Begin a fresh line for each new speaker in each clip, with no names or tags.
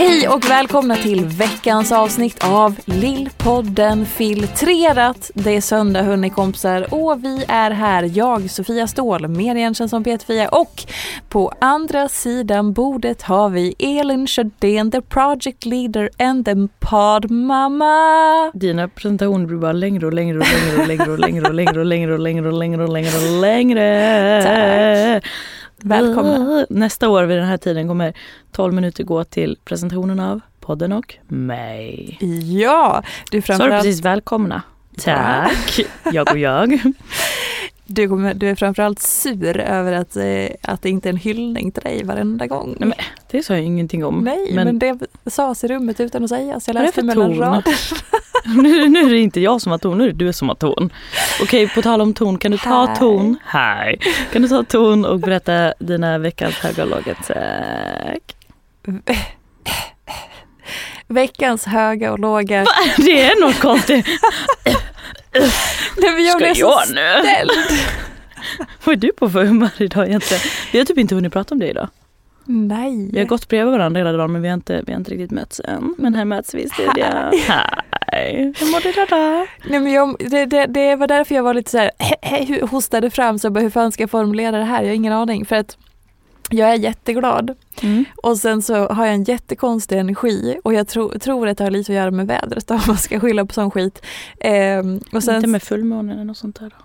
Hej och välkomna till veckans avsnitt av Lillpodden Filtrerat. Det är söndag hörni kompisar och vi är här, jag Sofia Ståhl, mer igenkänd som Peter-Fia och på andra sidan bordet har vi Elin Sjödén, the project leader and the pod mama.
Dina presentationer blir bara längre och längre och längre och längre och längre och längre och längre och längre och längre och längre och längre.
Tack. Välkomna.
Nästa år vid den här tiden kommer 12 minuter gå till presentationen av podden och mig.
Ja, du
Så är
framförallt...
precis välkomna. Tack. Jag och jag.
Du, kommer, du är framförallt sur över att, eh, att det inte är en hyllning till dig varenda gång.
Nej, men det sa jag ingenting om.
Nej, men, det sades i rummet utan att sägas. Jag läste mellan raderna.
nu, nu är det inte jag som har ton, nu är det du som har ton. Okej, på tal om ton, kan du ta
Hej.
ton? Hej. Kan du ta ton och berätta dina veckans höga och låga? Tack.
Veckans höga och låga.
Det är något konstigt.
Nej, jag
Ska
så
jag nu? Vad är du på för humör idag egentligen? Vi har typ inte hunnit prata om det idag.
Nej.
Vi har gått bredvid varandra hela dagen men vi har inte, vi har inte riktigt mötts än. Men här möts vi i studion. Hej! Hur mår du idag?
Nej, men jag, det, det, det var därför jag var lite så här, hostade fram så jag bara, hur fan ska jag formulera det här? Jag har ingen aning. För att jag är jätteglad
Mm.
och sen så har jag en jättekonstig energi och jag tro, tror att det har lite att göra med vädret om man ska skylla på sån skit. Ehm, och sen,
Inte med fullmånen eller något sånt där då?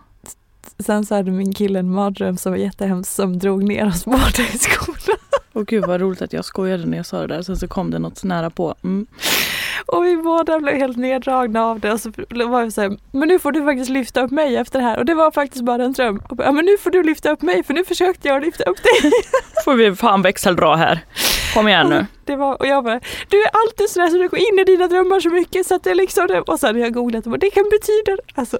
sen så hade min kille en mardröm som var jättehemsk som drog ner oss båda i skolan.
Och gud vad roligt att jag skojade när jag sa det där. Sen så kom det något nära på. Mm.
Och vi båda blev helt neddragna av det och så var jag så här, men nu får du faktiskt lyfta upp mig efter det här och det var faktiskt bara en dröm. Och bara, ja men nu får du lyfta upp mig för nu försökte jag lyfta upp dig.
Får vi fan växeldra här. Kom igen nu.
Det var, och jag bara, du är alltid sådär så du går in i dina drömmar så mycket så att det liksom det. Och så hade jag googlat och bara, det kan betyda, alltså.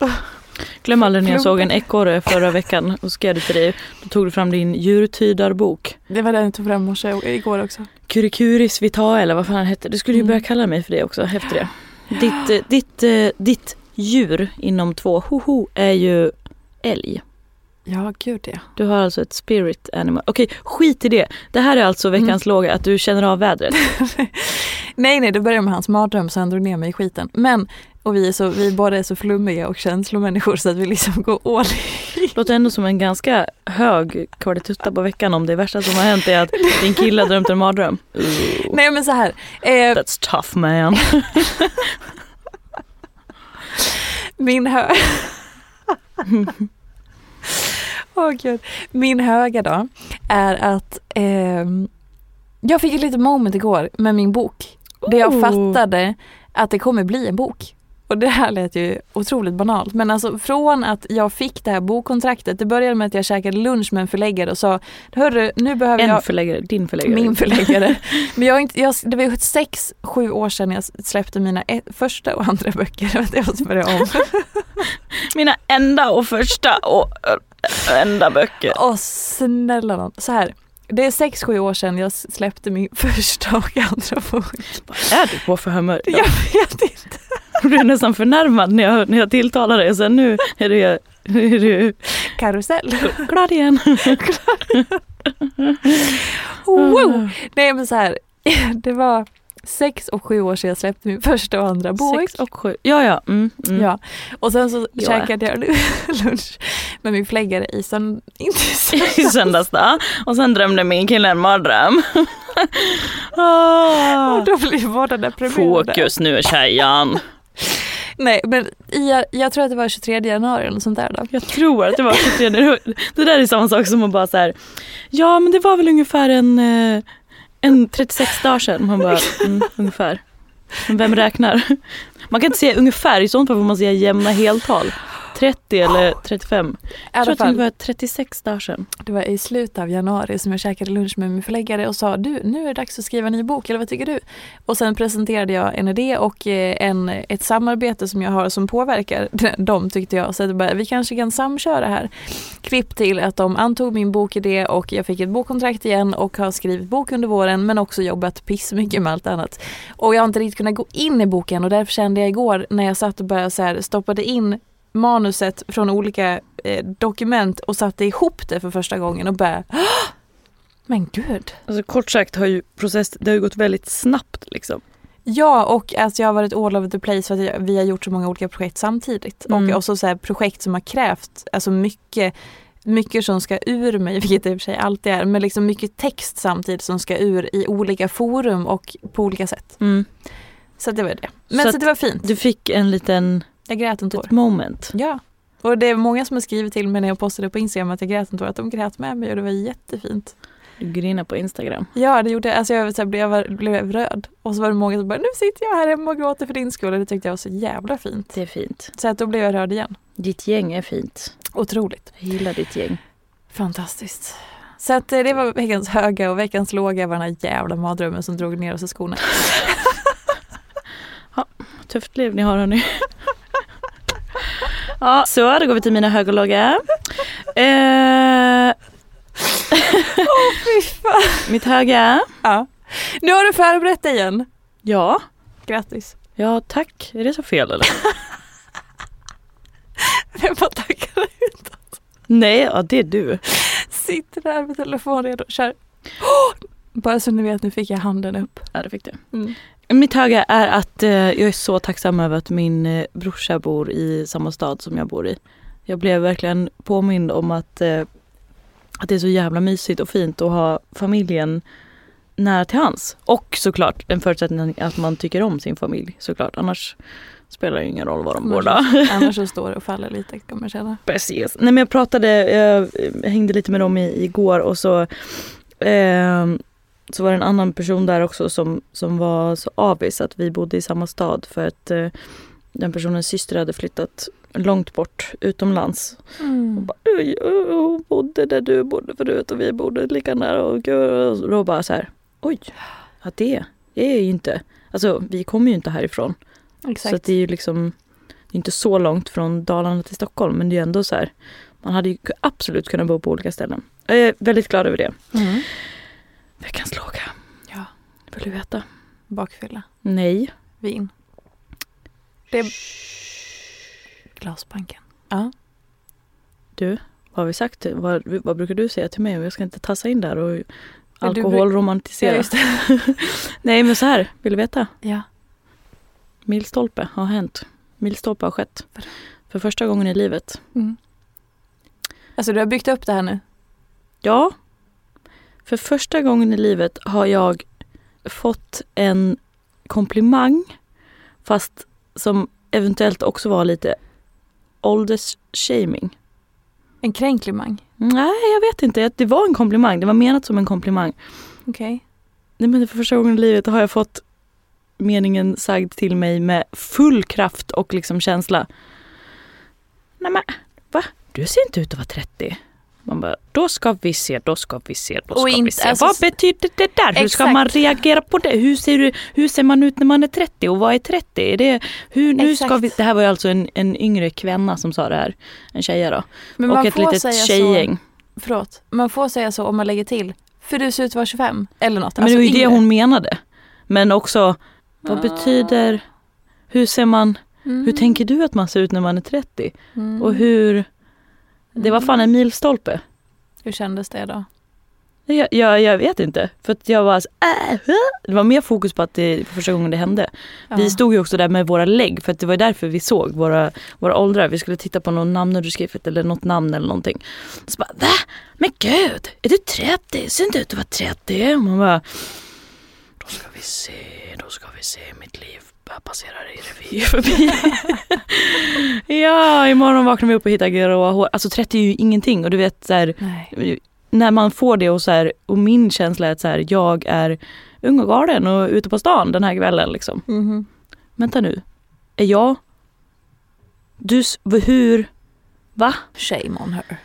Glöm aldrig när jag såg en ekorre förra veckan och skrev det till dig. Då tog du fram din djurtydarbok.
Det var den jag tog fram morse igår också.
Curikuris vitae eller vad fan han hette. Du skulle ju
Mm.
börja kalla mig för det också efter det. Ditt, eh, ditt, eh, ditt djur inom två hoho är ju älg.
Ja, gud ja.
Du har alltså ett spirit animal. Okej, skit i det. Det här är alltså veckans låga, att du känner av vädret.
Nej, nej, det började med hans mardröm så han drog ner mig i skiten. Men, och vi är så, vi båda är så flummiga och känslomänniskor så att vi liksom går all.
Låter ändå som en ganska hög kvalitutta på veckan om det värsta som har hänt är att din kille har drömt en mardröm. Ooh,
Nej men så här. Eh,
That's tough man.
min hö... Åh gud. Min höga då är att ehm, jag fick ett litet moment igår med min bok. Där jag
Oh.
fattade att det kommer bli en bok. Och det här lät ju otroligt banalt men alltså från att jag fick det här bokkontraktet, det började med att jag käkade lunch med en förläggare och sa Hörru, nu behöver
En
jag
förläggare, din förläggare.
min förläggare. Men jag, inte, jag, det var sex, sju år sedan jag släppte mina ett, första och andra böcker. Jag måste börja om.
Mina enda och första och äh, enda böcker.
Åh snälla nån. Så här. Det är sex, sju år sedan jag släppte min första och andra bok.
Vad är du på för humör idag?
Jag vet inte.
Jag blev nästan förnärmad när jag, när jag tilltalade dig sen nu är du, är du
Karusell.
glad igen.
Wow. Nej men så här. Det var sex och sju år sedan jag släppte min första och andra bok.
Sex och sju. Ja ja. Mm, mm.
Ja, och sen så
Ja.
käkade jag lunch med min förläggare i sönd... inte i
I söndags då. Och sen drömde min kille en mardröm. Ah.
Och då blev båda deprimerade.
Fokus nu tjejen.
Nej men i, jag tror att det var 23 januari eller något sånt där då.
Jag tror att det var 23. januari. det där är samma sak som att bara så här. Ja men det var väl ungefär en, eh, en 36 dagar sedan. Man bara, mm, ungefär. Men vem räknar? Man kan inte säga ungefär, i sånt fall får man säga jämna heltal. 30 eller 35.
I
Jag tror att det var 36 dagar sedan.
det var i slutet av januari som jag käkade lunch med min förläggare och sa du, nu är det dags att skriva en ny bok, eller vad tycker du? Och sen presenterade jag en idé och eh, en, ett samarbete som jag har som påverkar dem tyckte jag. Så jag bara, vi kanske kan samköra här. Klipp till att de antog min bokidé och jag fick ett bokkontrakt igen och har skrivit bok under våren men också jobbat pissmycket med allt annat. Och jag har inte riktigt kunnat gå in i boken och därför kände jag igår när jag satt och började så här, stoppade in manuset från olika eh, dokument och satte ihop det för första gången och bara "Åh! Men gud.
Alltså kort sagt har ju process, det har gått väldigt snabbt liksom.
Ja och alltså jag har varit all over the place för att vi har gjort så många olika projekt samtidigt.
Mm.
Och också så här projekt som har krävt alltså mycket mycket som ska ur mig, vilket det i och för sig alltid är, men liksom mycket text samtidigt som ska ur i olika forum och på olika sätt.
Mm.
Så det var det. Men
Så
så, det var fint.
Du fick en liten
Jag grät en tår.
ett moment.
Ja. Och det är många som har skrivit till mig när jag postade på Instagram att jag grät en tår, att de grät med mig och det var jättefint.
Du grinar på Instagram.
Ja det gjorde jag, alltså jag så blev, jag blev röd. Och så var det många som bara, nu sitter jag här hemma och gråter för din skull och det tyckte jag var så jävla fint.
Det är fint.
Så att då blev jag röd igen.
Ditt gäng är fint.
Otroligt.
Jag gillar ditt gäng.
Fantastiskt. Så att eh, det var veckans höga och veckans låga var den här jävla mardrömmen som drog ner oss i skorna.
Tufft liv ni har hörni. ja, så då går vi till mina höga och låga. Eh,
Fy fan.
mitt höga.
Ja. Nu har du förberett dig igen.
Ja.
Grattis.
Ja, tack. Är det så fel eller?
Jag bara tackar dig.
Nej, ja det är du.
Sitter där med telefonen redo. Kör. Oh! Bara så ni vet, nu fick jag handen upp.
Ja, det fick du.
Mm.
Mitt höga är att eh, jag är så tacksam över att min eh, brorsa bor i samma stad som jag bor i. Jag blev verkligen påmind om att, eh, att det är så jävla mysigt och fint att ha familjen nära till hans. Och såklart en förutsättning att man tycker om sin familj såklart. Annars spelar det ingen roll var de bor då.
Annars så står det och faller lite kan man känna.
Precis. Nej men jag pratade, jag hängde lite med dem i, igår och så ehm, så var det en annan person där också som, som var så avis att vi bodde i samma stad för att eh, den personens syster hade flyttat långt bort utomlands.
Mm.
Bara, "Oj, oj, Hon bodde där du bodde förut och vi bodde lika nära och, och då bara så här, oj, ja det är ju inte, alltså vi kommer ju inte härifrån.
Exakt.
Så det är ju liksom det är inte så långt från Dalarna till Stockholm men det är ju ändå så här man hade ju absolut kunnat bo på olika ställen. Jag är väldigt glad över det.
Mm.
Veckans låga.
Ja.
Vill du veta?
Bakfylla.
Nej.
Vin. Det är glasbanken. Ja.
Du, vad har vi sagt? Vad, vad brukar du säga till mig? Jag ska inte tassa in där och alkoholromantisera.
Ja.
Nej men så här, vill du veta?
Ja.
Milstolpe har hänt. Milstolpe har skett. För första gången i livet.
Mm. Alltså du har byggt upp det här nu?
Ja. För första gången i livet har jag fått en komplimang fast som eventuellt också var lite åldersshaming.
En kränklimang?
Nej, jag vet inte. Det var en komplimang. Det var menat som en komplimang.
Okej.
Nej, men för första gången i livet har jag fått meningen sagd till mig med full kraft och liksom känsla. Nej men va? Du ser inte ut att vara 30. Man bara, då ska vi se, då ska vi se, då ska
Och
vi
inte-
se.
alltså-
vad betyder det där? Hur ska
Exakt.
man reagera på det? Hur ser, du, hur ser man ut när man är 30 och vad är 30? Är det, hur, nu ska
Exakt.
vi, det här var ju alltså en, en yngre kvinna som sa det här. En tjeja då.
Men
och ett litet tjejgäng.
Så, förlåt, man får säga så om man lägger till, för du ser ut att vara 25 eller något.
Men
alltså
det var ju det hon menade. Men också, vad
Ah.
betyder, hur ser man,
Mm.
hur tänker du att man ser ut när man är 30?
Mm.
Och hur, det var fan en milstolpe.
Hur kändes det då?
Jag, jag, jag vet inte. För att jag var så, äh. Det var mer fokus på att det var första gången det hände.
Ja.
Vi stod ju också där med våra lägg för att det var därför vi såg våra, våra åldrar. Vi skulle titta på någon namnunderskrift eller något namn eller någonting. Så bara va? Men gud, är du 30? Ser inte ut att vara 30. Och man bara, då ska vi se, då ska vi se bara passerar i revy förbi. ja, imorgon vaknar vi upp och hittar gråa hår. Alltså 30 är ju ingenting och du vet så här, när man får det och så här, och min känsla är att så här, jag är ung och galen och ute på stan den här kvällen liksom.
Mhm.
Vänta nu, är jag, du, hur, va?
Shame on her.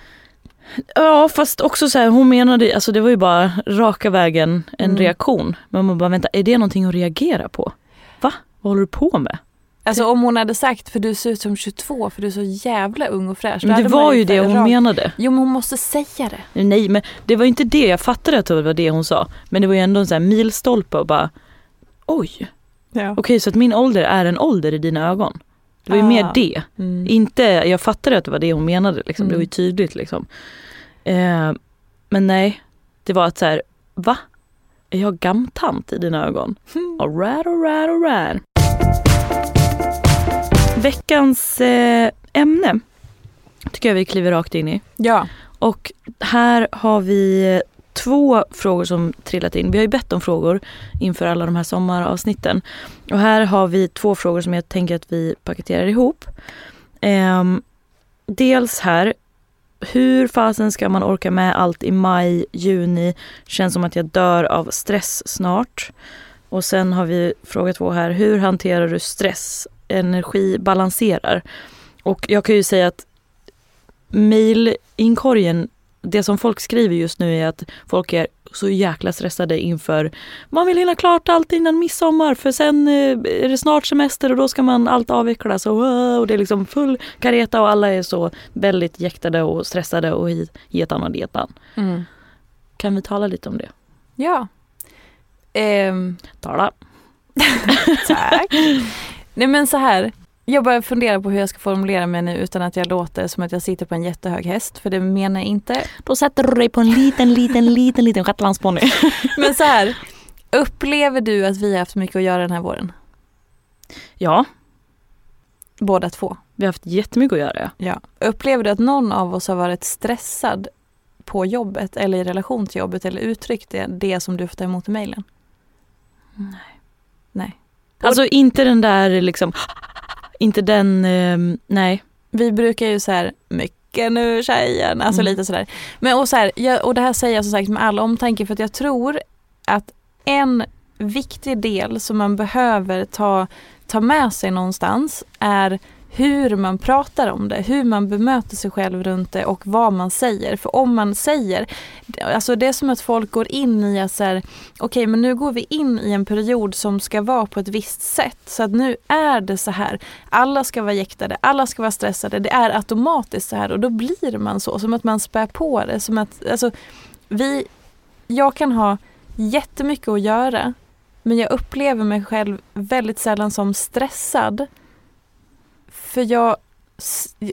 Ja fast också så här, hon menade, alltså det var ju bara raka vägen en
Mm.
reaktion. Men man bara vänta, är det någonting att reagera på? Va? Vad håller du på med?
Alltså om hon hade sagt för du ser ut som 22 för du är så jävla ung och fräsch.
Men det var ju det hon
rak-
menade.
Jo men hon måste säga det.
Nej men det var inte det, jag fattade att det var det hon sa. Men det var ju ändå en sån här milstolpe och bara oj.
Ja.
Okej så att min ålder är en ålder i dina ögon. Det var ju
Ah.
mer det.
Mm.
Inte, jag fattade att det var det hon menade liksom. Det var ju
Mm.
tydligt liksom. Eh, men nej, det var att så här, va? Är jag gamtant i dina ögon? Alright, alright, alright. Veckans eh, ämne tycker jag vi kliver rakt in i.
Ja.
Och här har vi eh, två frågor som trillat in. Vi har ju bett om frågor inför alla de här sommaravsnitten. Och här har vi två frågor som jag tänker att vi paketerar ihop. Ehm, dels här, hur fasen ska man orka med allt i maj, juni? Känns som att jag dör av stress snart. Och sen har vi fråga två här, hur hanterar du stress? Energi balanserar. Och jag kan ju säga att mailinkorgen, det som folk skriver just nu är att folk är så jäkla stressade inför man vill hinna klart allt innan midsommar för sen eh, är det snart semester och då ska man allt avvecklas och, eh, och det är liksom full kareta och alla är så väldigt jäktade och stressade och hi- getan och detan.
Mm.
Kan vi tala lite om det?
Ja. Ehm,
Tala.
tack. Nej men så här. Jag börjar fundera på hur jag ska formulera mig nu utan att jag låter som att jag sitter på en jättehög häst. För det menar jag inte.
Då sätter du dig på en liten, liten, liten, liten shetlandsponny.
Men så här. Upplever du att vi har haft mycket att göra den här våren?
Ja,
Båda två.
vi har haft jättemycket att göra.
Ja. Upplever du att någon av oss har varit stressad på jobbet eller i relation till jobbet eller uttryckt det, det som du får ta emot i mejlen?
Nej.
Nej.
Alltså inte den där liksom, inte den, ehm, nej.
Vi brukar ju så här, mycket nu tjejen, alltså
Mm.
lite sådär. Men och, så här, jag, och det här säger jag som sagt med all omtanke för att jag tror att en viktig del som man behöver ta, ta med sig någonstans är hur man pratar om det, hur man bemöter sig själv runt det och vad man säger. För om man säger, alltså det är som att folk går in i att så här, okej men nu går vi in i en period som ska vara på ett visst sätt. Så att nu är det så här, alla ska vara jäktade, alla ska vara stressade, det är automatiskt så här och då blir man så, som att man spär på det. Som att, alltså, vi, jag kan ha jättemycket att göra men jag upplever mig själv väldigt sällan som stressad. För jag,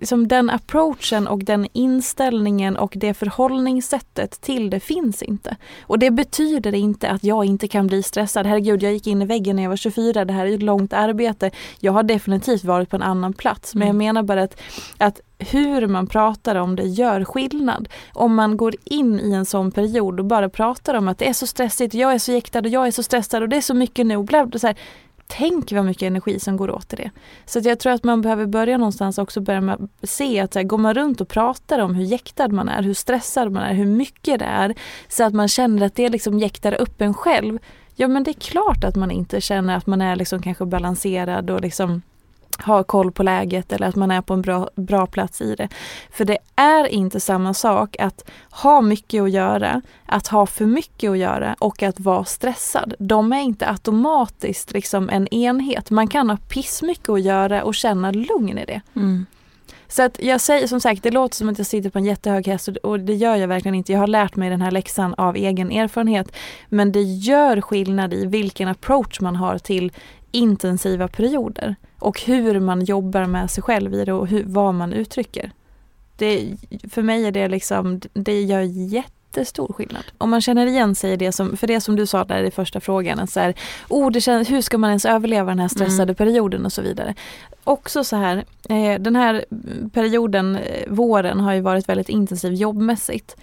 som den approachen och den inställningen och det förhållningssättet till det finns inte. Och det betyder inte att jag inte kan bli stressad. Herregud, jag gick in i väggen när jag var 24. Det här är ett långt arbete. Jag har definitivt varit på en annan plats. Men jag
Mm.
menar bara att, att hur man pratar om det gör skillnad. Om man går in i en sån period och bara pratar om att det är så stressigt, jag är så jäktad och jag är så stressad och det är så mycket nu. Bla, bla, så här, Tänk vad mycket energi som går åt till det. Så att jag tror att man behöver börja någonstans också börja med att se att så här, går man runt och pratar om hur jäktad man är, hur stressad man är, hur mycket det är. Så att man känner att det liksom jäktar upp en själv. ja men det är klart att man inte känner att man är liksom kanske balanserad och liksom har koll på läget eller att man är på en bra, bra plats i det. För det är inte samma sak att ha mycket att göra, att ha för mycket att göra och att vara stressad. De är inte automatiskt liksom en enhet. Man kan ha pissmycket att göra och känna lugn i det.
Mm.
Så att jag säger som sagt, det låter som att jag sitter på en jättehög häst och det gör jag verkligen inte. Jag har lärt mig den här läxan av egen erfarenhet. Men det gör skillnad i vilken approach man har till intensiva perioder och hur man jobbar med sig själv i det och hur, vad man uttrycker. Det, för mig är det liksom, det gör jättestor skillnad. Om man känner igen sig i det som, för det som du sa där i första frågan, så här, oh, det känns, hur ska man ens överleva den här stressade mm. perioden och så vidare. Också så här, eh, den här perioden, eh, våren, har ju varit väldigt intensiv jobbmässigt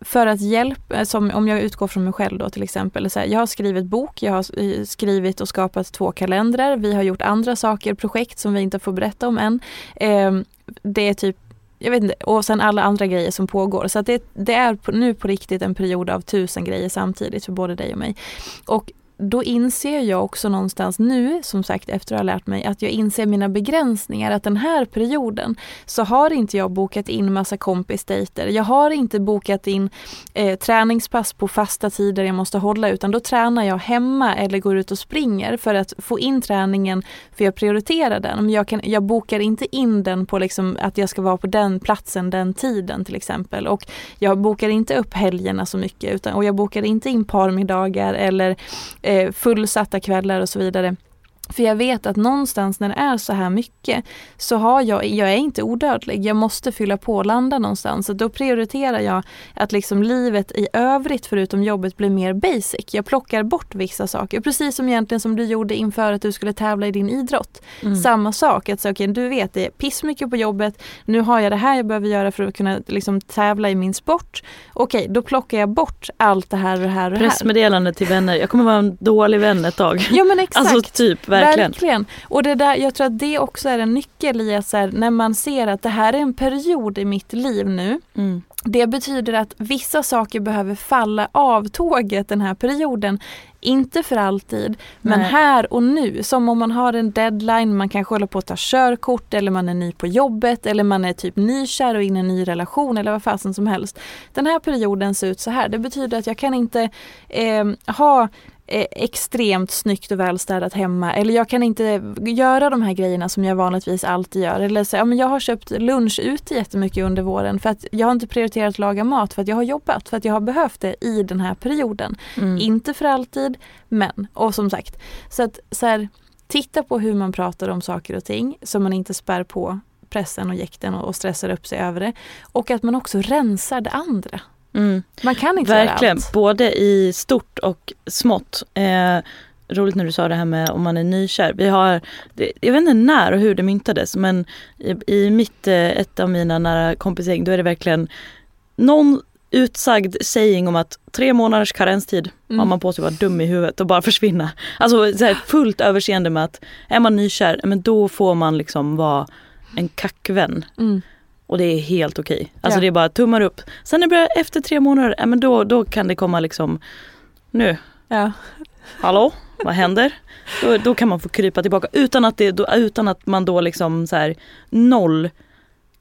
för att hjälpa, eh, som om jag utgår från mig själv då till exempel. Så här, jag har skrivit bok, jag har eh, skrivit och skapat två kalendrar. Vi har gjort andra saker, projekt som vi inte får berätta om än. Eh, det är typ jag vet inte, och sen alla andra grejer som pågår. Så det, det, är nu på riktigt en period av tusen grejer samtidigt för både dig och mig. Och då inser jag också någonstans nu, som sagt efter att ha lärt mig, att jag inser mina begränsningar. Att den här perioden så har inte jag bokat in massa kompisdejter. Jag har inte bokat in eh, träningspass på fasta tider jag måste hålla utan då tränar jag hemma eller går ut och springer för att få in träningen för jag prioriterar den. Men jag, kan, jag bokar inte in den på liksom att jag ska vara på den platsen den tiden till exempel. Och jag bokar inte upp helgerna så mycket utan, och jag bokar inte in parmiddagar eller eh, fullsatta kvällar och så vidare. För jag vet att någonstans när det är så här mycket så har jag, jag är inte odödlig. Jag måste fylla på och landa någonstans. Så då prioriterar jag att liksom livet i övrigt förutom jobbet blir mer basic. Jag plockar bort vissa saker. Precis som egentligen som du gjorde inför att du skulle tävla i din idrott. Mm. Samma sak, att säga okej okay, du vet det är pissmycket på jobbet. Nu har jag det här jag behöver göra för att kunna liksom tävla i min sport. Okej, okay, då plockar jag bort allt det här och det här och det här.
Pressmeddelande till vänner. Jag kommer vara en dålig vän ett tag.
Ja men exakt.
Alltså typ Verkligen.
Verkligen. Och det där, jag tror att det också är en nyckel i att så här, när man ser att det här är en period i mitt liv nu. Mm. Det betyder att vissa saker behöver falla av tåget den här perioden. Inte för alltid, men Nej. här och nu. Som om man har en deadline, man kanske håller på att ta körkort eller man är ny på jobbet eller man är typ nykär och in i en ny relation eller vad fasen som helst. Den här perioden ser ut så här. Det betyder att jag kan inte eh, ha extremt snyggt och välstädat hemma. Eller jag kan inte göra de här grejerna som jag vanligtvis alltid gör. Eller så, ja, men jag har köpt lunch ute jättemycket under våren för att jag har inte prioriterat att laga mat för att jag har jobbat. För att jag har behövt det i den här perioden. Mm. Inte för alltid, men. Och som sagt, så att så här, titta på hur man pratar om saker och ting så man inte spär på pressen och jäkten och, och stressar upp sig över det. Och att man också rensar det andra.
Mm.
Man kan inte
Verkligen,
allt.
både i stort och smått. Eh, roligt när du sa det här med om man är nykär. Vi har, jag vet inte när och hur det myntades men i, i mitt, eh, ett av mina nära kompisgäng då är det verkligen någon utsagd saying om att tre månaders karenstid mm. har man på sig att vara dum i huvudet och bara försvinna. Alltså så fullt överseende med att är man nykär, men då får man liksom vara en kackvän. Mm. Och det är helt okej. Okay. Alltså ja. det är bara tummar upp. Sen när det börjar efter tre månader, ja, men då, då kan det komma liksom nu.
Ja.
Hallå, vad händer? Då, då kan man få krypa tillbaka utan att, det, då, utan att man då liksom så här, noll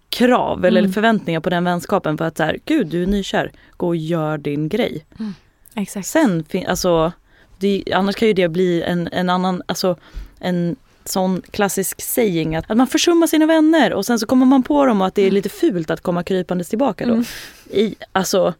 krav eller mm. förväntningar på den vänskapen för att så här, gud du är nykär, gå och gör din grej.
Mm. Exakt.
Sen, alltså, det, annars kan ju det bli en, en annan, alltså en sån klassisk saying att, att man försummar sina vänner och sen så kommer man på dem och att det är mm. lite fult att komma krypandes tillbaka då. Mm. I, alltså,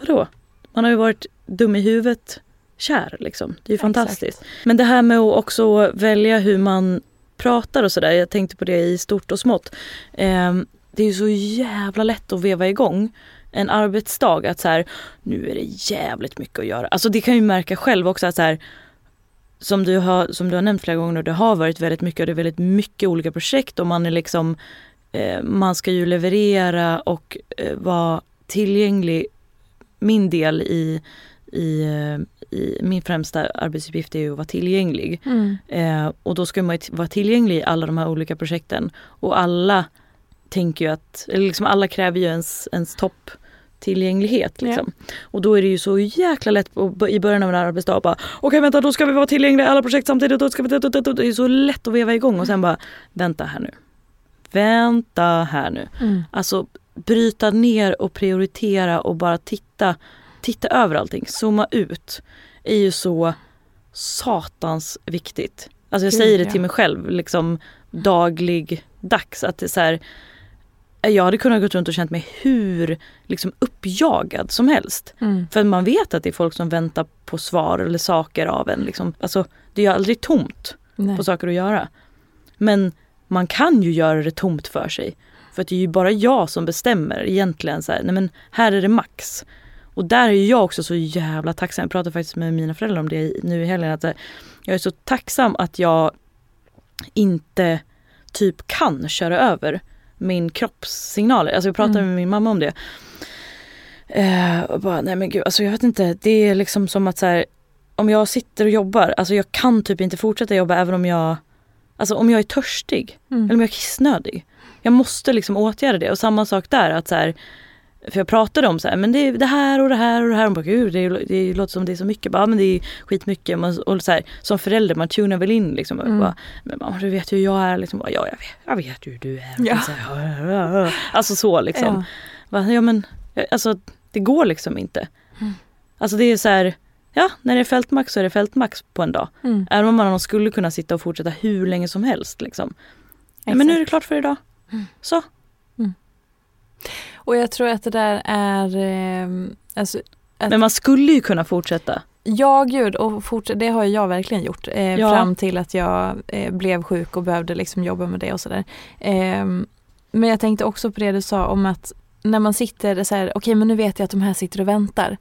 vadå? Man har ju varit dum i huvudet kär liksom. Det är ju fantastiskt. Exakt. Men det här med att också välja hur man pratar och sådär. Jag tänkte på det i stort och smått. Eh, det är ju så jävla lätt att veva igång en arbetsdag att så här, nu är det jävligt mycket att göra. Alltså det kan ju märka själv också att så här, som du, har, som du har nämnt flera gånger, det har varit väldigt mycket och det är väldigt mycket olika projekt och man är liksom eh, man ska ju leverera och eh, vara tillgänglig. Min del i, i, eh, i, min främsta arbetsuppgift är ju att vara tillgänglig. Mm. Eh, och då ska man vara tillgänglig i alla de här olika projekten. Och alla tänker ju att, eller liksom alla kräver ju ens, ens topp tillgänglighet. Liksom. Och då är det ju så jäkla lätt i början av en arbetsdag bara okej vänta då ska vi vara tillgängliga i alla projekt samtidigt. Då ska vi, det är så lätt att veva igång och sen bara vänta här nu. Vänta här nu.
Mm.
Alltså bryta ner och prioritera och bara titta, titta över allting. Zooma ut är ju så satans viktigt. Alltså jag
Gud,
säger det
ja.
till mig själv liksom daglig dags att det är så här, jag hade kunnat gå runt och känt mig hur liksom uppjagad som helst.
Mm.
För man vet att det är folk som väntar på svar eller saker av en. Liksom. Alltså, det är ju aldrig tomt
Nej.
på saker att göra. Men man kan ju göra det tomt för sig. För att det är ju bara jag som bestämmer egentligen. Så här, nej men här är det max. Och där är jag också så jävla tacksam. Jag pratade faktiskt med mina föräldrar om det nu i helgen. Att här, jag är så tacksam att jag inte typ kan köra över min kroppssignaler. Alltså jag pratade
Mm.
med min mamma om det. Eh, och bara, nej men gud, alltså jag vet inte. Det är liksom som att så här, om jag sitter och jobbar, alltså jag kan typ inte fortsätta jobba även om jag, alltså om jag är törstig.
Mm.
Eller om jag är kissnödig. Jag måste liksom åtgärda det. Och samma sak där att så här, för jag pratade om så här, men det är det här och det här och det här. Och bara, Gud, det, är, det låter som det är så mycket. Bara, ja, men det är skitmycket. Man, och så här, som förälder, man tunar väl in liksom. Och
Mm.
bara, men mamma du vet hur jag är. Liksom, bara, ja jag vet, jag vet hur du är.
Ja.
Så här, alltså så liksom.
Ja.
Bara, ja men, alltså det går liksom inte.
Mm.
Alltså det är så här, ja när det är fältmax så är det fältmax på en dag.
Mm.
Även om man skulle kunna sitta och fortsätta hur länge som helst. Liksom. Ja, men nu är det klart för idag.
Mm.
Så.
Och jag tror att det där är, eh, alltså, Att-
Men man skulle ju kunna fortsätta.
ja gud och fortsätt, det har jag verkligen gjort. Eh,
Ja.
Fram till att jag eh, blev sjuk och behövde liksom jobba med det och sådär. Eh, men jag tänkte också på det du sa om att när man sitter så här, okej men nu vet jag att de här sitter och väntar.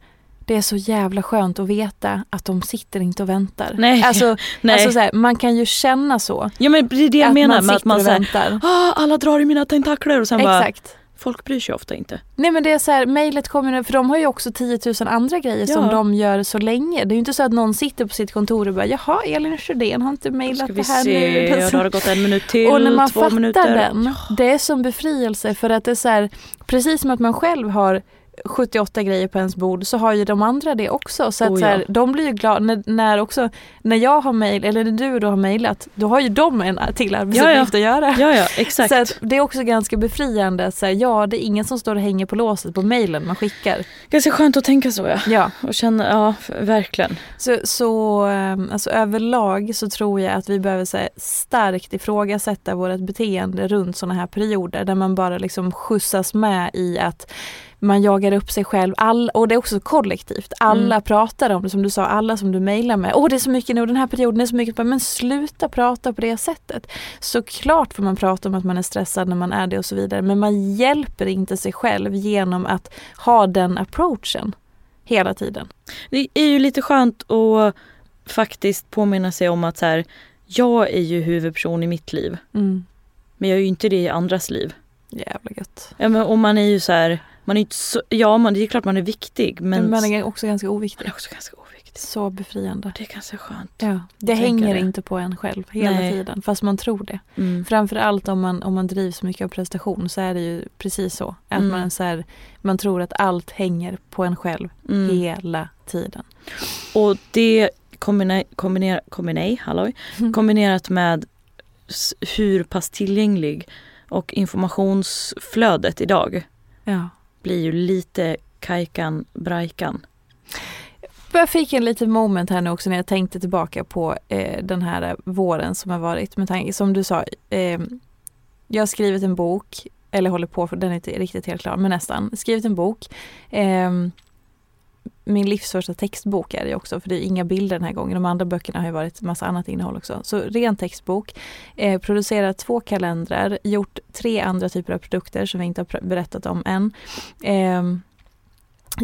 Det är så jävla skönt att veta att de sitter inte och väntar.
Nej.
Alltså,
Nej.
alltså så här, man kan ju känna så.
ja men det är det jag menar
man
med att man säger ah, alla drar i mina tentakler och sen bara,
Exakt.
Folk bryr sig ofta inte.
Nej men det är så här, mejlet kommer ju- för de har ju också 10 000 andra grejer som
Ja.
de gör så länge. Det är ju inte så att någon sitter på sitt kontor och bara jaha Elin Sjödén har inte mejlat det här
se,
nu.
då har det gått en minut till,
och när man
två
fattar
minuter.
den, det är som befrielse för att det är så här, precis som att man själv har 78 grejer på ens bord så har ju de andra det också. Så att
Oh,
så här,
ja.
de blir ju glada när, när också, när jag har mejl eller när du då har mejlat, då har ju de en till arbetsuppgift att göra.
Ja ja, exakt.
Så att det är också ganska befriande att säga ja det är ingen som står och hänger på låset på mejlen man skickar.
Ganska skönt att tänka så ja.
Ja,
Och känna, ja verkligen.
så, så ehm, alltså, överlag så tror jag att vi behöver så här, starkt ifrågasätta vårt beteende runt sådana här perioder där man bara liksom skjutsas med i att man jagar upp sig själv all, och det är också kollektivt. Alla
Mm.
pratar om det som du sa, alla som du mejlar med. Åh det är så mycket nu, den här perioden är så mycket. Men sluta prata på det sättet. Såklart får man prata om att man är stressad när man är det och så vidare. Men man hjälper inte sig själv genom att ha den approachen hela tiden.
Det är ju lite skönt att faktiskt påminna sig om att så här, jag är ju huvudperson i mitt liv.
Mm.
Men jag är ju inte det i andras liv.
Jävla gött.
Ja, men, och man är ju så här, man är inte så, ja man, det är klart man är viktig men,
man är också ganska
man
oviktig.
är också ganska oviktig.
Så befriande.
Det är ganska skönt.
Ja, det hänger
det.
inte på en själv hela
Nej.
tiden fast man tror det.
Mm.
Framförallt om man, om man drivs mycket av prestation så är det ju precis så. Att
Mm.
man, så här, man tror att allt hänger på en själv
Mm.
hela tiden.
Och det kombiner, kombiner, kombiner, halloj, kombinerat med hur pass tillgänglig och informationsflödet idag
Ja
blir ju lite kajkan brajkan.
Jag fick en liten moment här nu också när jag tänkte tillbaka på eh, den här våren som har varit. Med tanke, som du sa, eh, jag har skrivit en bok, eller håller på, för den är inte riktigt helt klar, men nästan. Skrivit en bok. Eh, min livs första textbok är det också, för det är inga bilder den här gången. De andra böckerna har ju varit massa annat innehåll också. Så ren textbok. Eh, producerat två kalendrar, gjort tre andra typer av produkter som vi inte har berättat om än. Eh,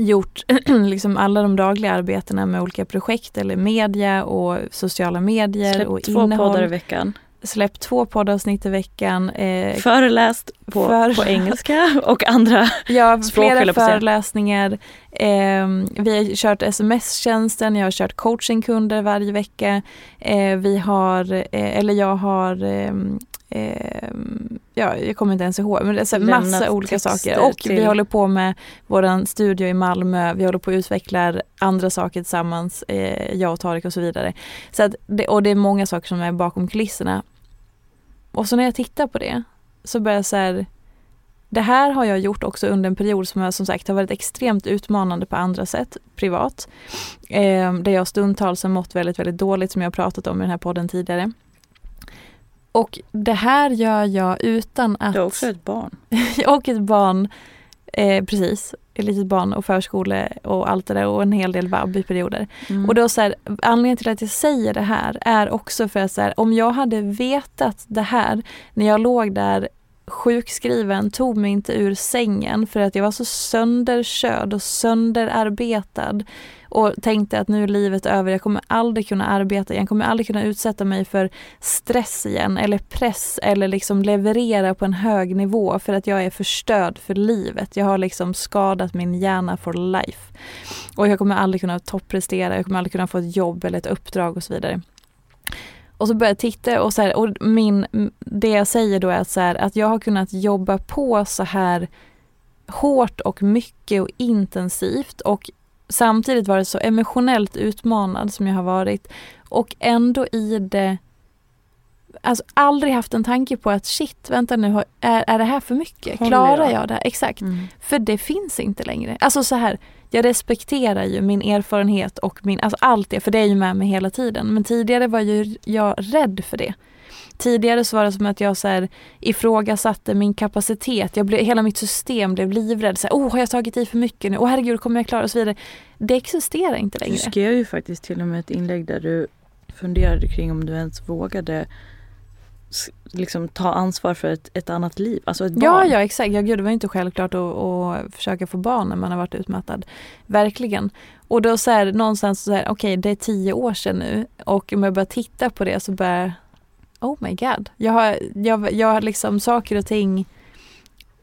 gjort liksom alla de dagliga arbetena med olika projekt eller media och sociala medier och
Släppt två
innehåll.
poddar i veckan.
Släppt två poddavsnitt i veckan. Eh,
Föreläst på,
för-
på engelska och andra.
ja,
språk,
flera föreläsningar. Eh, vi har kört sms-tjänsten, jag har kört coachingkunder varje vecka. Eh, vi har, eh, eller jag har eh, eh, ja, jag kommer inte ens ihåg, men det är så massa olika saker. Och
till-
vi håller på med vår studio i Malmö, vi håller på att utveckla andra saker tillsammans, eh, jag och Tarik och så vidare. Så att det, och det är många saker som är bakom kulisserna. Och så när jag tittar på det så börjar jag så här, det här har jag gjort också under en period som jag som sagt har varit extremt utmanande på andra sätt, privat. Eh, där jag stundtals har mått väldigt, väldigt dåligt som jag har pratat om i den här podden tidigare. Och det här gör jag utan att...
Du har också ett barn.
och ett barn, eh, precis, ett litet barn och förskole och allt det där och en hel del vab i perioder.
Mm.
Och då så här, anledningen till att jag säger det här är också för att så här, om jag hade vetat det här när jag låg där sjukskriven, tog mig inte ur sängen för att jag var så sönderkörd och sönderarbetad och tänkte att nu är livet över, jag kommer aldrig kunna arbeta igen, jag kommer aldrig kunna utsätta mig för stress igen eller press eller liksom leverera på en hög nivå för att jag är förstörd för livet. Jag har liksom skadat min hjärna for life. Och jag kommer aldrig kunna topprestera, jag kommer aldrig kunna få ett jobb eller ett uppdrag och så vidare. Och så börjar jag titta och, så här, och min, det jag säger då är att, så här, att jag har kunnat jobba på så här hårt och mycket och intensivt och samtidigt varit så emotionellt utmanad som jag har varit och ändå i det Alltså aldrig haft en tanke på att shit, vänta nu, är, är det här för mycket?
Håller
Klarar
jag?
jag det här? Exakt.
Mm.
För det finns inte längre. Alltså så här, jag respekterar ju min erfarenhet och min, alltså allt det, för det är ju med mig hela tiden. Men tidigare var ju jag rädd för det. Tidigare så var det som att jag så här ifrågasatte min kapacitet. Jag blev, hela mitt system blev livrädd. Så här, oh, har jag tagit i för mycket nu? Åh herregud, kommer jag klara? Och så vidare. Det existerar inte
Du
längre.
skrev ju faktiskt till och med ett inlägg där du funderade kring om du ens vågade liksom ta ansvar för ett, ett annat liv, alltså ett
Ja,
barn.
ja exakt. Ja, gud, det var inte självklart att, att försöka få barn när man har varit utmattad. Verkligen. Och då så här, någonstans så här, okej det är tio år sedan nu och om jag börjar titta på det så börjar Oh my god. Jag har, jag, jag har liksom saker och ting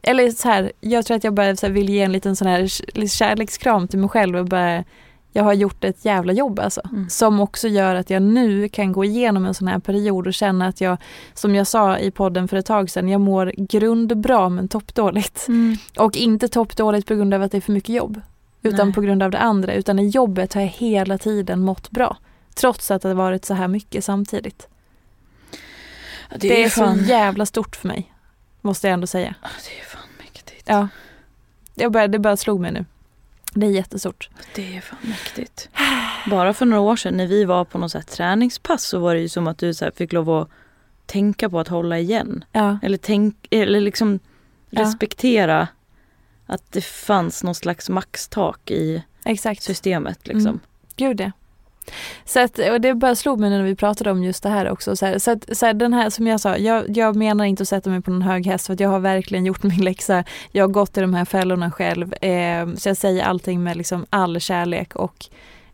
eller så här, jag tror att jag bara så vill ge en liten sån här kärlekskram till mig själv och bara jag har gjort ett jävla jobb alltså.
Mm.
Som också gör att jag nu kan gå igenom en sån här period och känna att jag, som jag sa i podden för ett tag sedan, jag mår grundbra men toppdåligt.
Mm.
Och inte toppdåligt på grund av att det är för mycket jobb. Utan
Nej.
på grund av det andra. Utan i jobbet har jag hela tiden mått bra. Trots att det har varit så här mycket samtidigt.
Ja,
Det, är,
fan,
så jävla stort för mig. Måste jag ändå säga.
Ja, det är fan mäktigt.
Ja. Jag bara, det bara slog mig nu. Det är jättestort.
Det är fan mäktigt. Bara för några år sedan när vi var på något så träningspass så var det ju som att du så fick lov att tänka på att hålla igen.
Ja,
Eller, tänk, eller liksom respektera att det fanns någon slags maxtak i
exakt.
systemet. Liksom.
Mm. Gud ja. Så att, och det bara slog mig när vi pratade om just det här också. Så, här, så, att, så här, den här som jag sa, jag, jag menar inte att sätta mig på någon hög häst för jag har verkligen gjort min läxa. Jag har gått i de här fällorna själv. Eh, så jag säger allting med liksom all kärlek och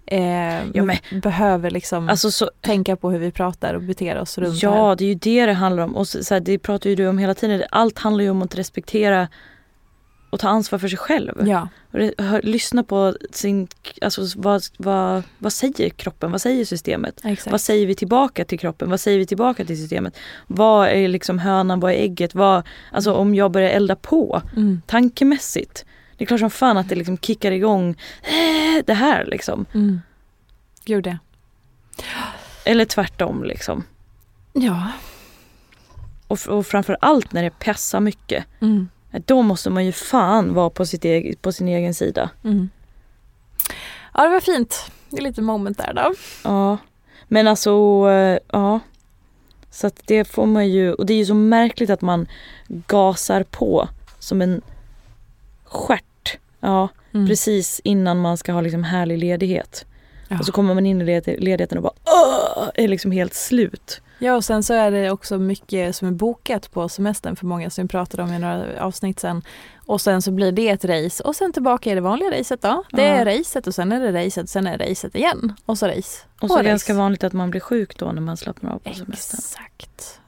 eh,
Ja, men-
behöver liksom
Alltså så,
tänka på hur vi pratar och beter oss runt
ja,
här.
det är ju det det handlar om. Och så, så här, det pratar ju du om hela tiden. Allt handlar ju om att respektera och ta ansvar för sig själv.
Ja,
Och det, hör, lyssna på sin, alltså vad, vad, vad säger kroppen, vad säger systemet?
exakt.
Vad säger vi tillbaka till kroppen? Vad säger vi tillbaka till systemet? Vad är liksom hönan, vad är ägget? Vad, alltså om jag börjar elda på
Mm,
tankemässigt. Det är klart som fan att det liksom kickar igång eh, det här liksom.
mm. Gud.
Eller tvärtom liksom.
Ja.
Och, och framför allt när det passar mycket.
Mm,
Då måste man ju fan vara på, sitt eg- på sin egen sida.
mm. Ja, det var fint. Det är lite moment där då.
Ja. Men alltså, eh, ja. Så att det får man ju, och det är ju så märkligt att man gasar på som en stjärt. Ja,
Mm.
precis innan man ska ha liksom härlig ledighet.
Ja.
Och så kommer man in i led- ledigheten och bara Åh! är liksom helt slut.
Ja och sen så är det också mycket som är bokat på semestern för många som vi pratade om i några avsnitt sen. Och sen så blir det ett race och sen tillbaka i det vanliga racet då. Det är racet och sen är det racet, sen är det racet igen och så race.
Och så är det ganska vanligt att man blir sjuk då när man slappnar av på semestern.
Exakt.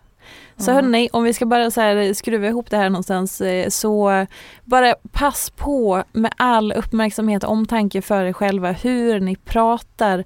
Så
Ja.
hörni, om vi ska bara så här skruva ihop det här någonstans eh, så bara pass på med all uppmärksamhet och omtanke för er själva hur ni pratar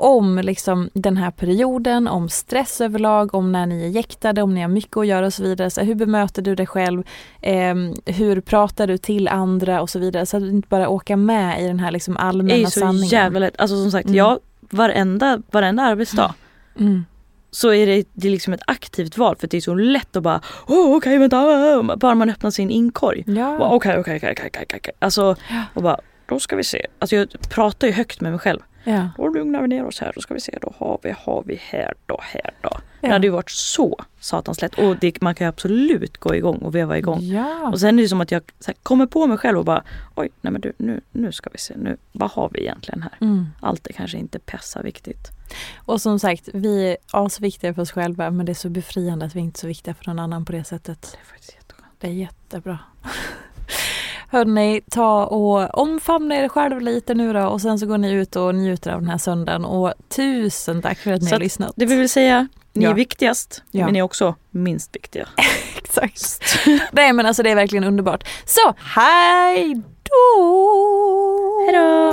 om liksom den här perioden, om stress överlag, om när ni är jäktade, om ni har mycket att göra och så vidare. Så hur bemöter du dig själv? Eh, hur pratar du till andra och så vidare. Så att du inte bara åker med i den här liksom allmänna
Det är så
sanningen.
jävla lätt. Alltså som sagt,
Mm.
jag varenda, varenda arbetsdag
Mm.
så är det, det är liksom ett aktivt val för det är så lätt att bara oh, okej vänta, bara man öppnar sin inkorg.
Ja.
Bara, Okej okej okej okej okej okej. Alltså och bara då ska vi se. Alltså jag pratar ju högt med mig själv.
Ja.
Då lugnar vi ner oss här, då ska vi se, då har vi, har vi här då, här då. Det
Ja.
hade ju varit så satans lätt och det, man kan ju absolut gå igång och veva igång.
Ja.
Och sen är det som att jag här, kommer på mig själv och bara oj, nej men du, nu, nu ska vi se, nu, vad har vi egentligen här?
Mm.
Allt är kanske inte pessa viktigt.
Och som sagt, vi är asviktiga för oss själva men det är så befriande att vi inte är så viktiga för någon annan på det sättet.
Det är faktiskt jätteskönt.
Det är jättebra. Hörni, ta och omfamna er själv lite nu då och sen så går ni ut och njuter av den här söndagen och tusen tack för att ni
Så
har lyssnat.
Det vi vill säga, ni
Ja.
är viktigast
Ja.
men ni är också minst viktiga.
Exakt. Nej men alltså det är verkligen underbart. Så, hej då!
Hejdå!